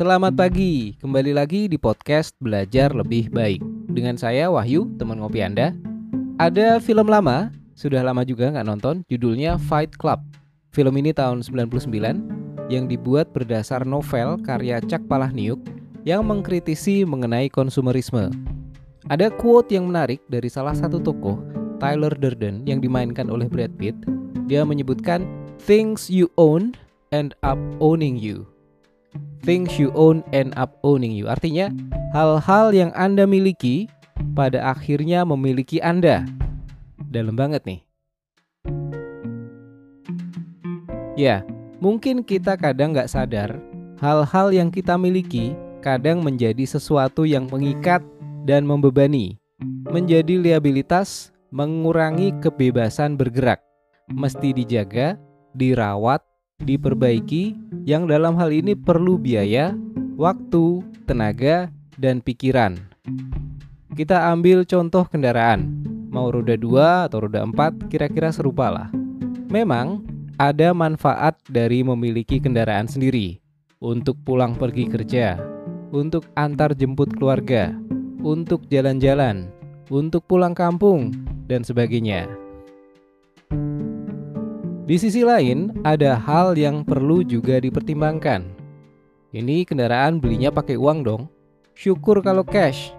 Selamat pagi, kembali lagi di podcast Belajar Lebih Baik Dengan saya Wahyu, teman ngopi Anda Ada film lama, sudah lama juga nggak nonton, judulnya Fight Club Film ini tahun 99 yang dibuat berdasar novel karya Chuck Palahniuk yang mengkritisi mengenai konsumerisme. Ada quote yang menarik dari salah satu tokoh, Tyler Durden, yang dimainkan oleh Brad Pitt. Dia menyebutkan, Things you own end up owning you. Things you own end up owning you. Artinya, hal-hal yang Anda miliki pada akhirnya memiliki Anda. Dalam banget nih. Ya, mungkin kita kadang nggak sadar hal-hal yang kita miliki kadang menjadi sesuatu yang mengikat dan membebani, menjadi liabilitas, mengurangi kebebasan bergerak, mesti dijaga, dirawat, diperbaiki, yang dalam hal ini perlu biaya, waktu, tenaga, dan pikiran. Kita ambil contoh kendaraan, mau roda 2 atau roda 4 kira-kira serupa lah. Memang ada manfaat dari memiliki kendaraan sendiri untuk pulang pergi kerja, untuk antar jemput keluarga, untuk jalan-jalan, untuk pulang kampung, dan sebagainya. Di sisi lain, ada hal yang perlu juga dipertimbangkan. Ini kendaraan belinya pakai uang dong. Syukur kalau cash,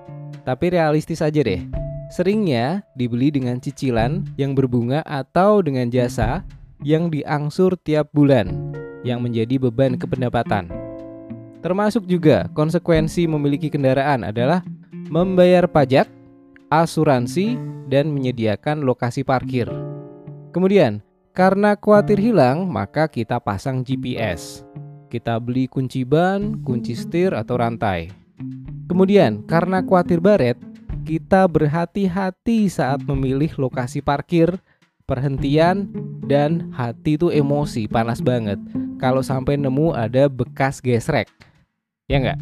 tapi realistis aja deh. Seringnya dibeli dengan cicilan yang berbunga atau dengan jasa yang diangsur tiap bulan, yang menjadi beban kependapatan. Termasuk juga konsekuensi memiliki kendaraan adalah membayar pajak, asuransi, dan menyediakan lokasi parkir. Kemudian, karena khawatir hilang, maka kita pasang GPS. Kita beli kunci ban, kunci setir, atau rantai. Kemudian, karena khawatir baret, kita berhati-hati saat memilih lokasi parkir, perhentian, dan hati itu emosi, panas banget. Kalau sampai nemu ada bekas gesrek. Ya nggak?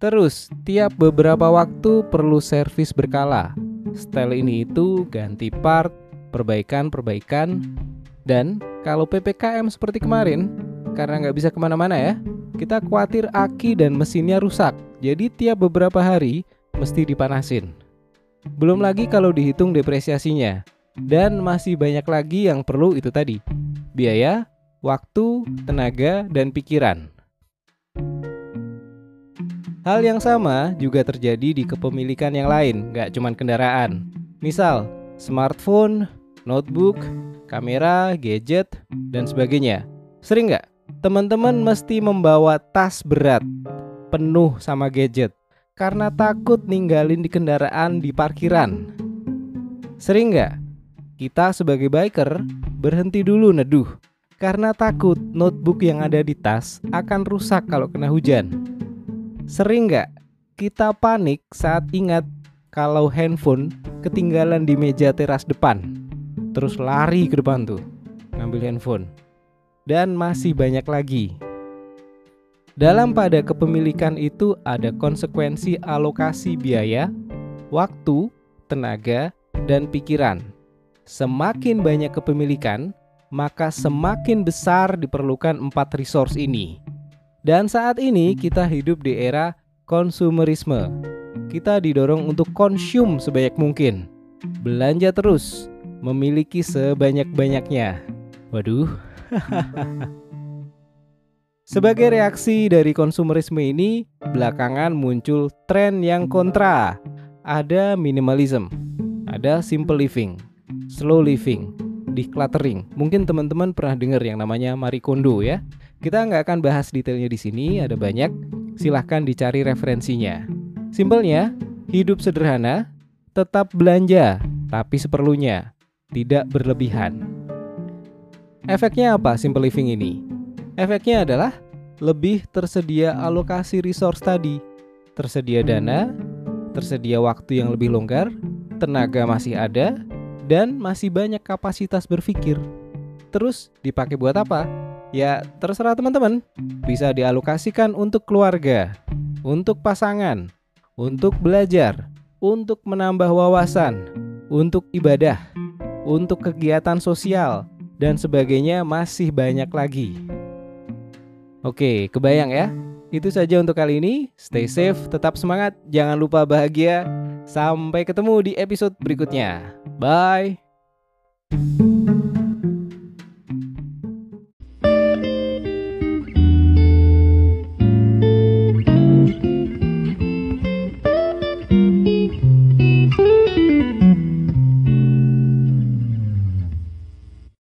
Terus, tiap beberapa waktu perlu servis berkala. Style ini itu ganti part, perbaikan-perbaikan, dan kalau PPKM seperti kemarin, karena nggak bisa ke mana-mana ya, kita khawatir aki dan mesinnya rusak. Jadi tiap beberapa hari mesti dipanasin. Belum lagi kalau dihitung depresiasinya. Dan masih banyak lagi yang perlu itu tadi. Biaya, waktu, tenaga, dan pikiran. Hal yang sama juga terjadi di kepemilikan yang lain, nggak cuma kendaraan. Misal, smartphone, notebook, kamera, gadget, dan sebagainya. Sering nggak? Teman-teman mesti membawa tas berat, penuh sama gadget, karena takut ninggalin di kendaraan di parkiran. Sering nggak? Kita sebagai biker berhenti dulu neduh, karena takut notebook yang ada di tas akan rusak kalau kena hujan. Sering nggak kita panik saat ingat kalau handphone ketinggalan di meja teras depan? Terus lari ke depan tuh, ngambil handphone. Dan masih banyak lagi. Dalam pada kepemilikan itu ada konsekuensi alokasi biaya, waktu, tenaga, dan pikiran. Semakin banyak kepemilikan, maka semakin besar diperlukan empat resource ini. Dan saat ini kita hidup di era konsumerisme. Kita didorong untuk konsum sebanyak mungkin. Belanja terus, memiliki sebanyak-banyaknya. Waduh. Sebagai reaksi dari konsumerisme ini, belakangan muncul tren yang kontra. Ada minimalism, ada simple living, slow living, decluttering. Mungkin teman-teman pernah dengar yang namanya Marie Kondo ya. Kita nggak akan bahas detailnya di sini, ada banyak. Silahkan dicari referensinya. Simpelnya, hidup sederhana, tetap belanja, tapi seperlunya, tidak berlebihan. Efeknya apa simple living ini? Efeknya adalah lebih tersedia alokasi resource tadi. Tersedia dana, tersedia waktu yang lebih longgar, tenaga masih ada, dan masih banyak kapasitas berpikir. Terus dipakai buat apa? Ya, terserah teman-teman. Bisa dialokasikan untuk keluarga, untuk pasangan, untuk belajar, untuk menambah wawasan, untuk ibadah, untuk kegiatan sosial, dan sebagainya masih banyak lagi. Oke, kebayang ya? Itu saja untuk kali ini. Stay safe, tetap semangat, jangan lupa bahagia. Sampai ketemu di episode berikutnya. Bye.